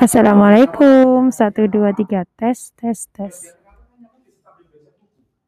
Assalamualaikum. Satu, dua, tiga. Tes, tes, tes.